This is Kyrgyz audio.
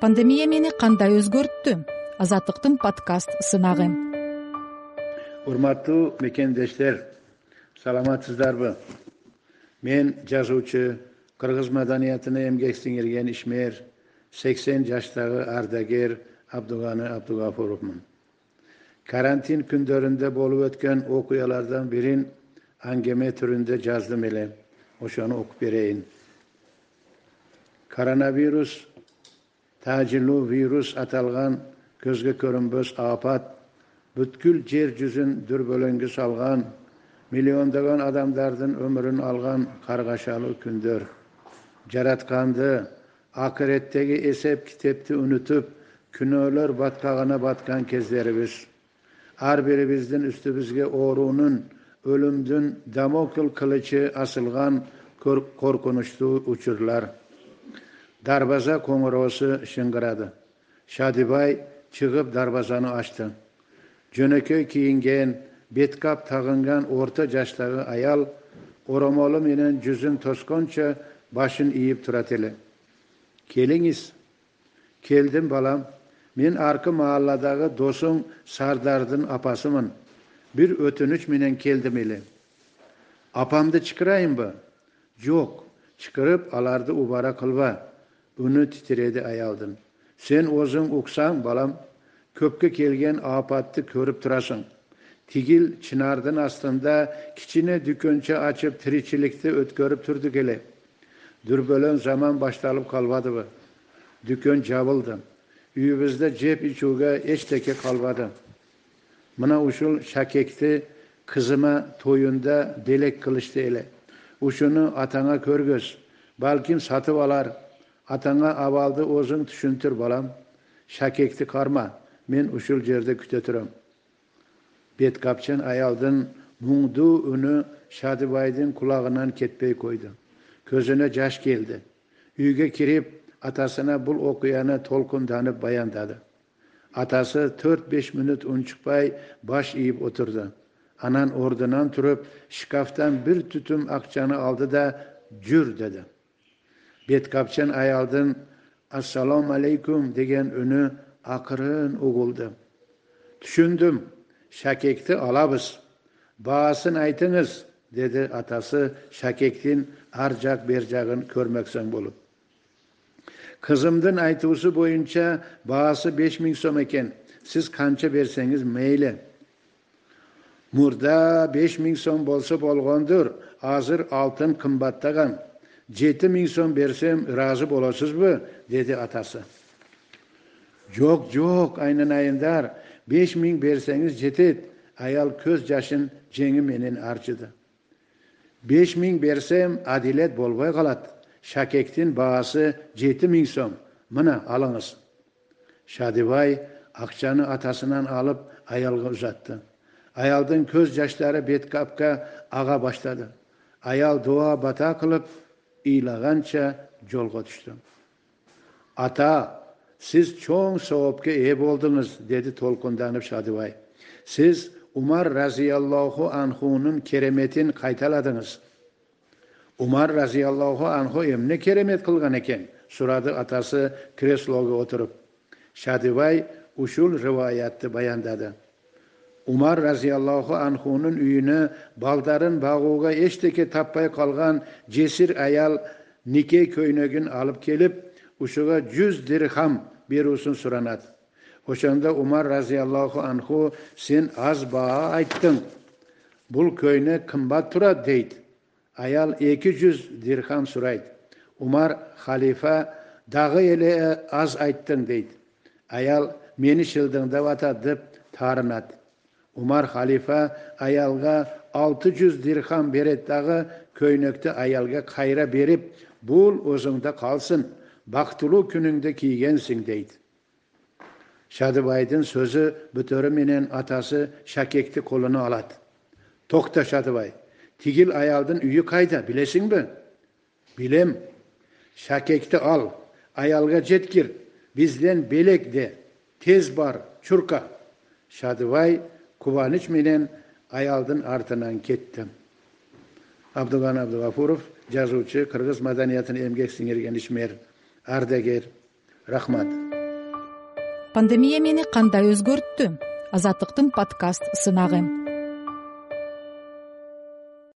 пандемия мени кандай өзгөрттү? Азаттыктын подкаст сынагы. Урматтуу мекендештер саламатсыздарбы? Мен жазуучу кыргыз маданиятына эмгек сиңирген ишмер сексен жаштагы ардагер абдуганы абдугафуровмун. Карантин күндөрүндө болуп өткөн окуялардан бирин аңгеме түрүндө жаздым эле. Ошону окуп берейин. Коронавирус таажылуу вирус аталган көзгө көрүнбөс аапат бүткүл жер жүзүн дүрбөлөңгү салган миллиондогон адамдардын өмүрүн алган каргашалуу күндөр. Жаратканды акыреттеги эсеп китепти унутуп күнөөлөр баткагына баткан кездерибиз. Ар бирибиздин үстүбүзгө оорунун өлүмдүн дамокл кылычы асылган коркунучтуу учурлар дарбаза коңуроосу шыңгырады. Шадыбай чыгып дарбазаны ачты. Жөнөкөй кийинген бет кап тагынган орто жаштагы аял оромолу менен жүзүн тоскончо башын ийип турат эле. Келиңиз. Келдим балам. Мен аркы маалладагы досуң сардардын апасымын. Бир өтүнүч менен келдим эле. Апамды чакырайынбы жок. Чакырып аларды убара кылба үнү титиреди аялдын сен өзүң уксаң балам көпкө келген аапатты көрүп турасың. Тигил чынардын астында кичине дүкөнчө ачып тиричиликти өткөрүп турдук эле дүрбөлөң заман башталып калбадыбы? Дүкөн жабылды. Үйүбүздө жеп ичүүгө эчтеке калбады. Мына ушул шакекти кызыма тоюнда белек кылышты эле. Ушуну атаңа көргөз балким сатып алар атаңа абалды өзүң түшүнтүр балам. Шакекти карма мен ушул жерде күтө турам. Бет капчан аялдын муңдуу үнү шадыбайдын кулагынан кетпей койду көзүнө жаш келди үйгө кирип атасына бул окуяны толкунданып баяндады. Атасы төрт беш мүнөт унчукпай баш ийип отурду. Анан ордунан туруп шкафтан бир түтүм акчаны алды да жүр деди бет капчан аялдын ассалому алейкум деген үнү акырын угулду. Түшүндүм шакекти алабыз баасын айтыңыз деди атасы шакектин ар жак бер жагын көрмөксөң болуп. Кызымдын айтуусу боюнча баасы беш миң сом экен сиз канча берсеңиз мейли мурда беш миң сом болсо болгондур азыр алтын кымбаттаган жети миң сом берсем ыраазы болосузбу? Деди атасы. Жок жок айнанайымдар беш миң берсеңиз жетет. Аял көз жашын жеңи менен арчыды. Беш миң берсем адилет болбой калат. Шакектин баасы жети миң сом. Мына алыңыз. Шадыбай акчаны атасынан алып аялга узатты. Аялдын көз жаштары бет капка ага баштады. Аял дуа бата кылып ыйлаганча жолго түштү ата сиз чоң соопко ээ болдуңуз деди толкунданып шадыбай. Сиз умар разияллоху анхунун кереметин кайталадыңыз умар разияллоху анху эмне керемет кылган экен сурады атасы креслого отуруп. Шадыбай ушул рываятты баяндады умар разияллоху анхунун үйүнө балдарын багууга эчтеке таппай калган жесир аял нике көйнөгүн алып келип ушуга жүз дирхам берүүсүн суранат. Ошондо умар разияллоху анху сен аз баа айттың бул көйнөк кымбат турат дейт. Аял эки жүз дирхам сурайт. Умар халифа дагы эле аз айттың дейт. Аял мени шылдыңдап атат деп таарынат умар халифа аялга алты жүз дирхам берет дагы көйнөктү аялга кайра берип бул өзүңдө калсын бактылуу күнүңдө кийгенсиң дейт. Шадыбайдын сөзү бүтөрү менен атасы шакекти колуна алат. Токто шадыбай тигил аялдын үйү кайда билесиңби? Билем. Шакекти ал аялга жеткир бизден белек де тез бар чурка шадыбай кубаныч менен аялдын артынан кетти абдуган абдыгафуров жазуучу кыргыз маданиятына эмгек сиңирген ишмер ардагер. Рахмат. Пандемия мени кандай өзгөрттү? Азаттыктын подкаст сынагы